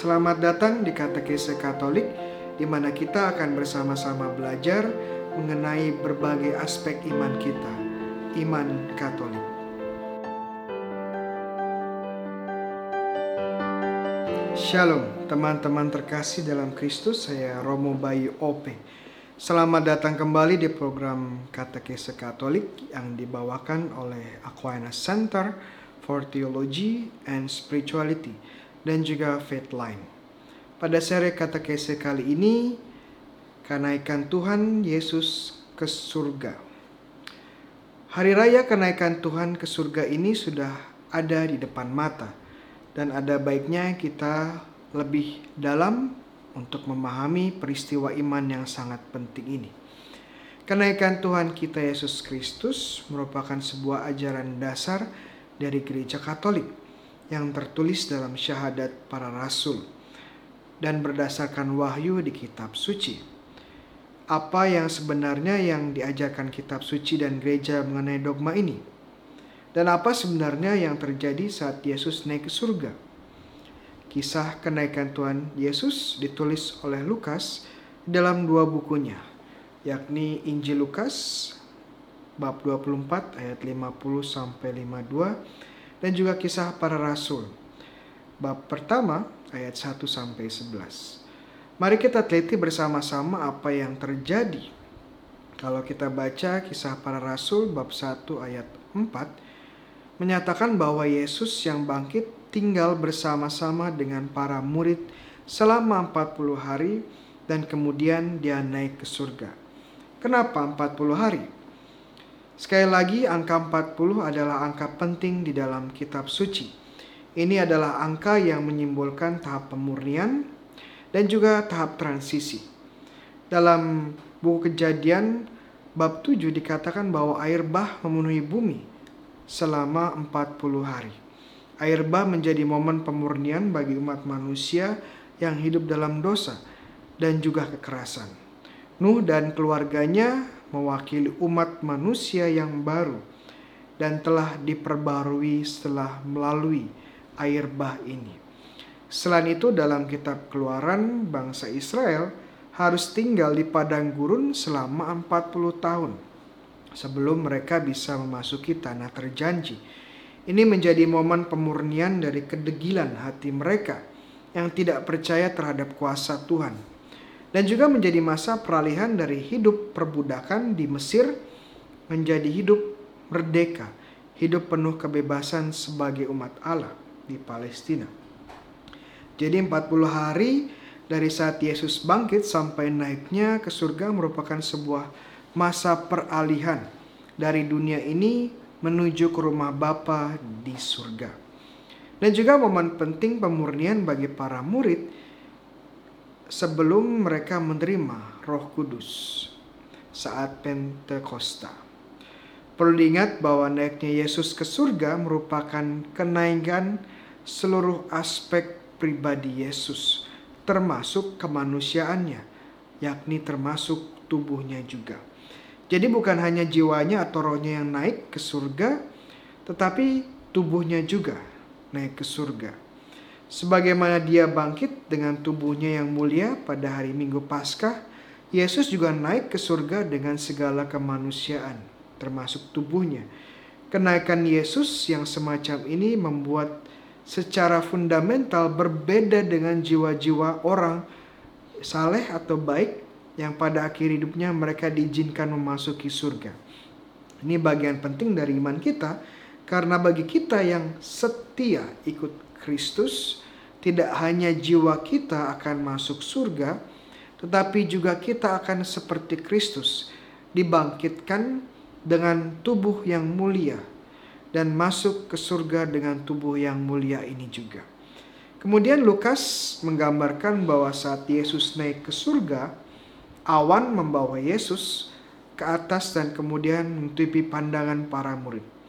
Selamat datang di Katekese Katolik, di mana kita akan bersama-sama belajar mengenai berbagai aspek iman kita, iman Katolik. Shalom, teman-teman terkasih dalam Kristus. Saya Romo Bayu Ope. Selamat datang kembali di program Katekese Katolik yang dibawakan oleh Aquinas Center for Theology and Spirituality dan juga Faith Line. Pada seri katekese kali ini, kenaikan Tuhan Yesus ke surga. Hari raya kenaikan Tuhan ke surga ini sudah ada di depan mata dan ada baiknya kita lebih dalam untuk memahami peristiwa iman yang sangat penting ini. Kenaikan Tuhan kita Yesus Kristus merupakan sebuah ajaran dasar dari gereja Katolik yang tertulis dalam syahadat para rasul dan berdasarkan wahyu di kitab suci. Apa yang sebenarnya yang diajarkan kitab suci dan gereja mengenai dogma ini? Dan apa sebenarnya yang terjadi saat Yesus naik ke surga? Kisah kenaikan Tuhan Yesus ditulis oleh Lukas dalam dua bukunya, yakni Injil Lukas bab 24 ayat 50 sampai 52 dan juga kisah para rasul. Bab pertama ayat 1 sampai 11. Mari kita teliti bersama-sama apa yang terjadi. Kalau kita baca kisah para rasul bab 1 ayat 4 menyatakan bahwa Yesus yang bangkit tinggal bersama-sama dengan para murid selama 40 hari dan kemudian dia naik ke surga. Kenapa 40 hari? Sekali lagi, angka 40 adalah angka penting di dalam kitab suci. Ini adalah angka yang menyimbolkan tahap pemurnian dan juga tahap transisi. Dalam buku kejadian bab 7 dikatakan bahwa air bah memenuhi bumi selama 40 hari. Air bah menjadi momen pemurnian bagi umat manusia yang hidup dalam dosa dan juga kekerasan. Nuh dan keluarganya mewakili umat manusia yang baru dan telah diperbarui setelah melalui air bah ini. Selain itu dalam kitab keluaran bangsa Israel harus tinggal di padang gurun selama 40 tahun sebelum mereka bisa memasuki tanah terjanji. Ini menjadi momen pemurnian dari kedegilan hati mereka yang tidak percaya terhadap kuasa Tuhan dan juga menjadi masa peralihan dari hidup perbudakan di Mesir menjadi hidup merdeka, hidup penuh kebebasan sebagai umat Allah di Palestina. Jadi 40 hari dari saat Yesus bangkit sampai naiknya ke surga merupakan sebuah masa peralihan dari dunia ini menuju ke rumah Bapa di surga. Dan juga momen penting pemurnian bagi para murid sebelum mereka menerima Roh Kudus saat Pentakosta. Perlu diingat bahwa naiknya Yesus ke surga merupakan kenaikan seluruh aspek pribadi Yesus, termasuk kemanusiaannya, yakni termasuk tubuhnya juga. Jadi bukan hanya jiwanya atau rohnya yang naik ke surga, tetapi tubuhnya juga naik ke surga. Sebagaimana dia bangkit dengan tubuhnya yang mulia pada hari Minggu Paskah, Yesus juga naik ke surga dengan segala kemanusiaan, termasuk tubuhnya. Kenaikan Yesus yang semacam ini membuat secara fundamental berbeda dengan jiwa-jiwa orang saleh atau baik yang pada akhir hidupnya mereka diizinkan memasuki surga. Ini bagian penting dari iman kita karena bagi kita yang setia ikut Kristus, tidak hanya jiwa kita akan masuk surga, tetapi juga kita akan seperti Kristus, dibangkitkan dengan tubuh yang mulia dan masuk ke surga dengan tubuh yang mulia ini juga. Kemudian Lukas menggambarkan bahwa saat Yesus naik ke surga, awan membawa Yesus ke atas dan kemudian menutupi pandangan para murid.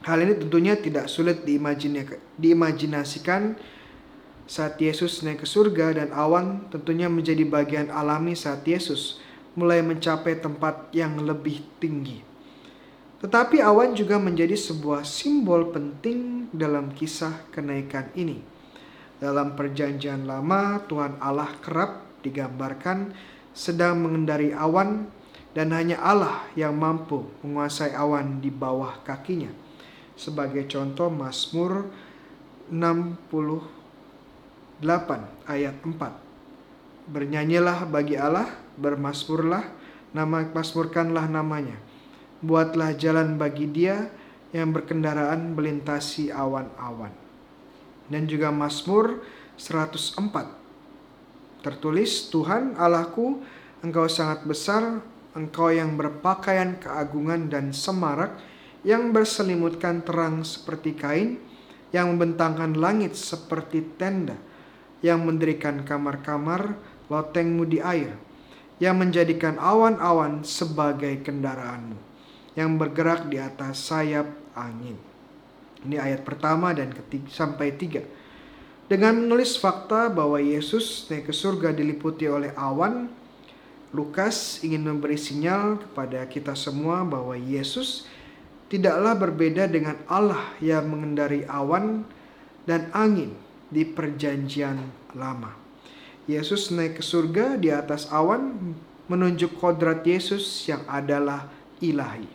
Hal ini tentunya tidak sulit diimajinasikan saat Yesus naik ke surga dan awan tentunya menjadi bagian alami saat Yesus mulai mencapai tempat yang lebih tinggi. Tetapi awan juga menjadi sebuah simbol penting dalam kisah kenaikan ini. Dalam perjanjian lama, Tuhan Allah kerap digambarkan sedang mengendari awan dan hanya Allah yang mampu menguasai awan di bawah kakinya. Sebagai contoh Mazmur 68 ayat 4. Bernyanyilah bagi Allah, bermasmurlah, nama masmurkanlah namanya. Buatlah jalan bagi dia yang berkendaraan melintasi awan-awan dan juga Mazmur 104. Tertulis, Tuhan Allahku, Engkau sangat besar, Engkau yang berpakaian keagungan dan semarak, yang berselimutkan terang seperti kain, yang membentangkan langit seperti tenda, yang mendirikan kamar-kamar lotengmu di air, yang menjadikan awan-awan sebagai kendaraanmu, yang bergerak di atas sayap angin. Ini ayat pertama dan ketiga, sampai tiga. Dengan menulis fakta bahwa Yesus naik ke surga diliputi oleh awan, Lukas ingin memberi sinyal kepada kita semua bahwa Yesus tidaklah berbeda dengan Allah yang mengendari awan dan angin di perjanjian lama. Yesus naik ke surga di atas awan menunjuk kodrat Yesus yang adalah ilahi.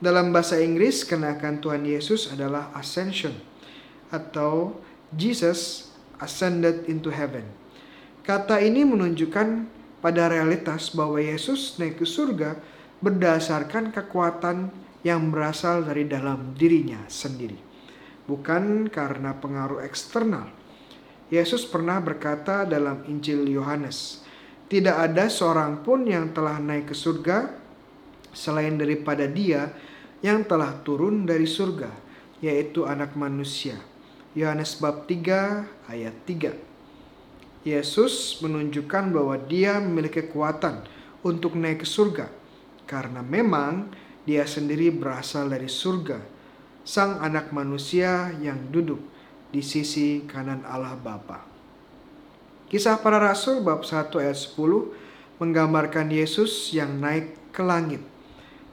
Dalam bahasa Inggris, kenakan Tuhan Yesus adalah ascension atau Jesus ascended into heaven. Kata ini menunjukkan pada realitas bahwa Yesus naik ke surga berdasarkan kekuatan yang berasal dari dalam dirinya sendiri, bukan karena pengaruh eksternal. Yesus pernah berkata dalam Injil Yohanes, "Tidak ada seorang pun yang telah naik ke surga selain daripada Dia yang telah turun dari surga, yaitu anak manusia. Yohanes bab 3 ayat 3. Yesus menunjukkan bahwa dia memiliki kekuatan untuk naik ke surga karena memang dia sendiri berasal dari surga, sang anak manusia yang duduk di sisi kanan Allah Bapa. Kisah para rasul bab 1 ayat 10 menggambarkan Yesus yang naik ke langit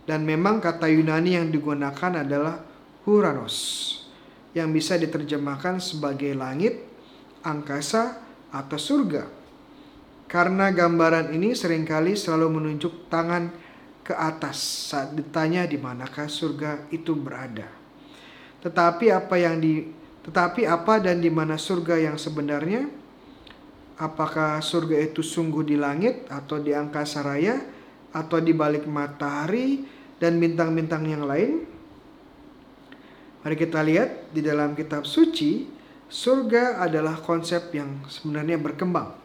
dan memang kata Yunani yang digunakan adalah Huranos yang bisa diterjemahkan sebagai langit, angkasa, atau surga. Karena gambaran ini sering kali selalu menunjuk tangan ke atas saat ditanya di manakah surga itu berada. Tetapi apa yang di tetapi apa dan di mana surga yang sebenarnya? Apakah surga itu sungguh di langit atau di angkasa raya atau di balik matahari dan bintang-bintang yang lain. Mari kita lihat di dalam kitab suci, surga adalah konsep yang sebenarnya berkembang.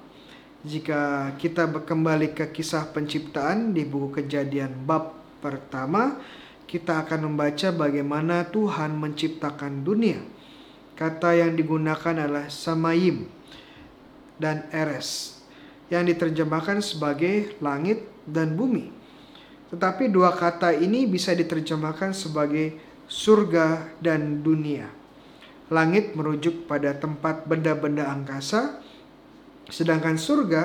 Jika kita kembali ke kisah penciptaan di buku Kejadian bab pertama, kita akan membaca bagaimana Tuhan menciptakan dunia. Kata yang digunakan adalah samayim dan eres yang diterjemahkan sebagai langit dan bumi. Tetapi dua kata ini bisa diterjemahkan sebagai surga dan dunia. Langit merujuk pada tempat benda-benda angkasa, sedangkan surga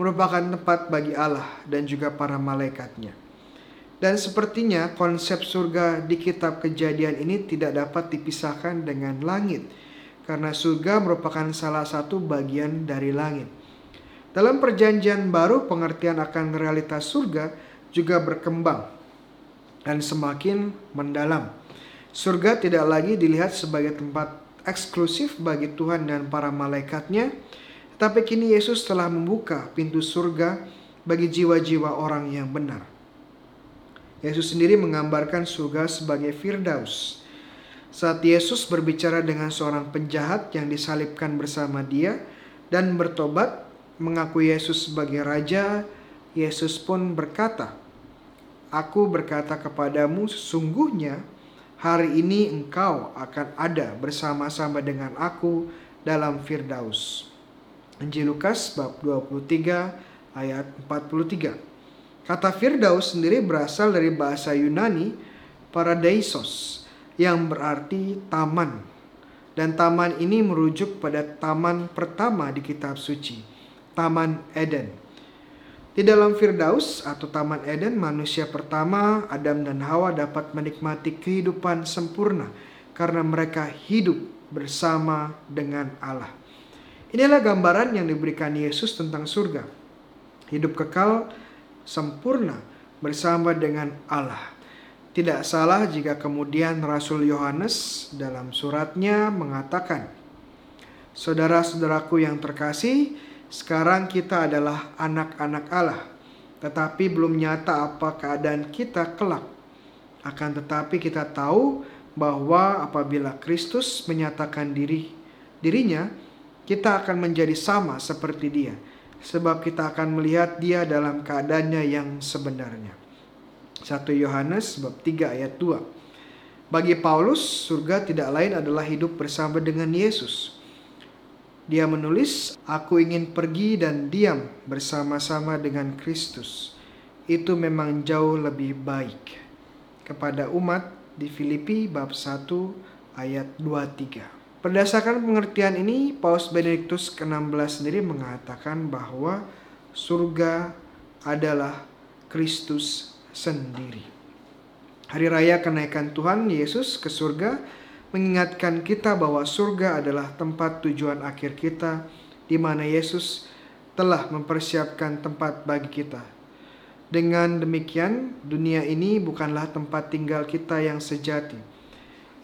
merupakan tempat bagi Allah dan juga para malaikatnya. Dan sepertinya konsep surga di kitab kejadian ini tidak dapat dipisahkan dengan langit, karena surga merupakan salah satu bagian dari langit. Dalam perjanjian baru pengertian akan realitas surga juga berkembang dan semakin mendalam. Surga tidak lagi dilihat sebagai tempat eksklusif bagi Tuhan dan para malaikatnya, tapi kini Yesus telah membuka pintu surga bagi jiwa-jiwa orang yang benar. Yesus sendiri menggambarkan surga sebagai Firdaus. Saat Yesus berbicara dengan seorang penjahat yang disalibkan bersama dia dan bertobat, mengaku Yesus sebagai raja, Yesus pun berkata, Aku berkata kepadamu, sesungguhnya hari ini engkau akan ada bersama-sama dengan aku dalam Firdaus. Injil Lukas bab 23 ayat 43. Kata Firdaus sendiri berasal dari bahasa Yunani paradaisos yang berarti taman. Dan taman ini merujuk pada taman pertama di kitab suci, Taman Eden. Di dalam Firdaus atau Taman Eden, manusia pertama, Adam dan Hawa dapat menikmati kehidupan sempurna karena mereka hidup bersama dengan Allah. Inilah gambaran yang diberikan Yesus tentang surga. Hidup kekal sempurna bersama dengan Allah. Tidak salah jika kemudian Rasul Yohanes dalam suratnya mengatakan, Saudara-saudaraku yang terkasih, sekarang kita adalah anak-anak Allah, tetapi belum nyata apa keadaan kita kelak. Akan tetapi kita tahu bahwa apabila Kristus menyatakan diri dirinya, kita akan menjadi sama seperti Dia, sebab kita akan melihat Dia dalam keadaannya yang sebenarnya. 1 Yohanes bab 3 ayat 2. Bagi Paulus, surga tidak lain adalah hidup bersama dengan Yesus. Dia menulis, "Aku ingin pergi dan diam bersama-sama dengan Kristus." Itu memang jauh lebih baik. Kepada umat di Filipi bab 1 ayat 23. Berdasarkan pengertian ini, Paus Benediktus ke-16 sendiri mengatakan bahwa surga adalah Kristus sendiri. Hari raya kenaikan Tuhan Yesus ke surga mengingatkan kita bahwa surga adalah tempat tujuan akhir kita di mana Yesus telah mempersiapkan tempat bagi kita. Dengan demikian, dunia ini bukanlah tempat tinggal kita yang sejati.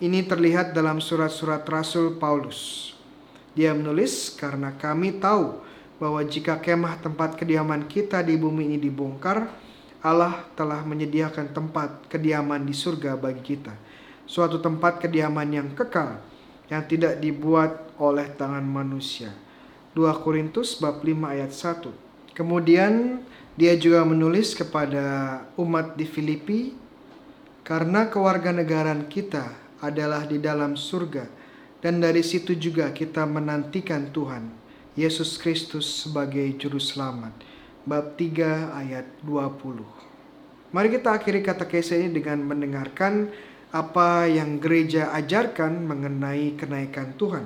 Ini terlihat dalam surat-surat Rasul Paulus. Dia menulis, "Karena kami tahu bahwa jika kemah tempat kediaman kita di bumi ini dibongkar, Allah telah menyediakan tempat kediaman di surga bagi kita. Suatu tempat kediaman yang kekal yang tidak dibuat oleh tangan manusia. 2 Korintus bab 5 ayat 1. Kemudian dia juga menulis kepada umat di Filipi karena kewarganegaraan kita adalah di dalam surga dan dari situ juga kita menantikan Tuhan Yesus Kristus sebagai juru selamat bab 3 ayat 20. Mari kita akhiri kata kisah ini dengan mendengarkan apa yang gereja ajarkan mengenai kenaikan Tuhan.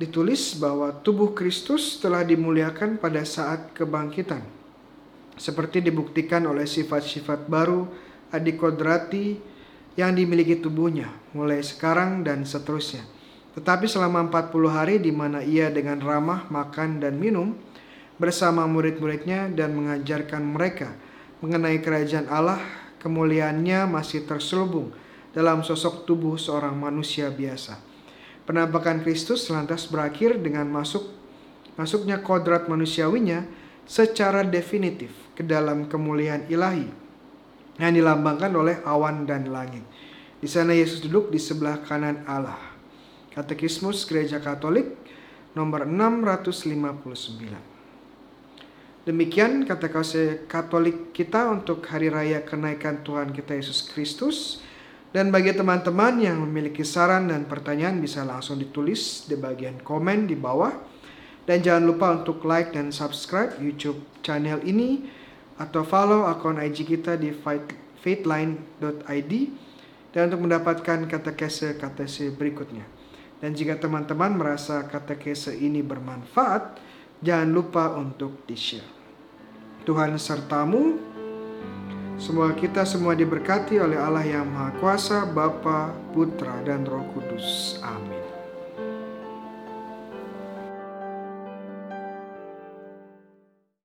Ditulis bahwa tubuh Kristus telah dimuliakan pada saat kebangkitan. Seperti dibuktikan oleh sifat-sifat baru adikodrati yang dimiliki tubuhnya mulai sekarang dan seterusnya. Tetapi selama 40 hari di mana ia dengan ramah makan dan minum, bersama murid-muridnya dan mengajarkan mereka mengenai kerajaan Allah, kemuliaannya masih terselubung dalam sosok tubuh seorang manusia biasa. Penampakan Kristus lantas berakhir dengan masuk masuknya kodrat manusiawinya secara definitif ke dalam kemuliaan ilahi yang dilambangkan oleh awan dan langit. Di sana Yesus duduk di sebelah kanan Allah. Katekismus Gereja Katolik nomor 659. Demikian kata Katolik kita untuk hari raya kenaikan Tuhan kita Yesus Kristus. Dan bagi teman-teman yang memiliki saran dan pertanyaan bisa langsung ditulis di bagian komen di bawah. Dan jangan lupa untuk like dan subscribe YouTube channel ini atau follow akun IG kita di faithline.id dan untuk mendapatkan kata kese kata berikutnya. Dan jika teman-teman merasa kata kese ini bermanfaat, Jangan lupa untuk di-share. Tuhan sertamu. Semoga kita semua diberkati oleh Allah yang Maha Kuasa, Bapa, Putra, dan Roh Kudus. Amin.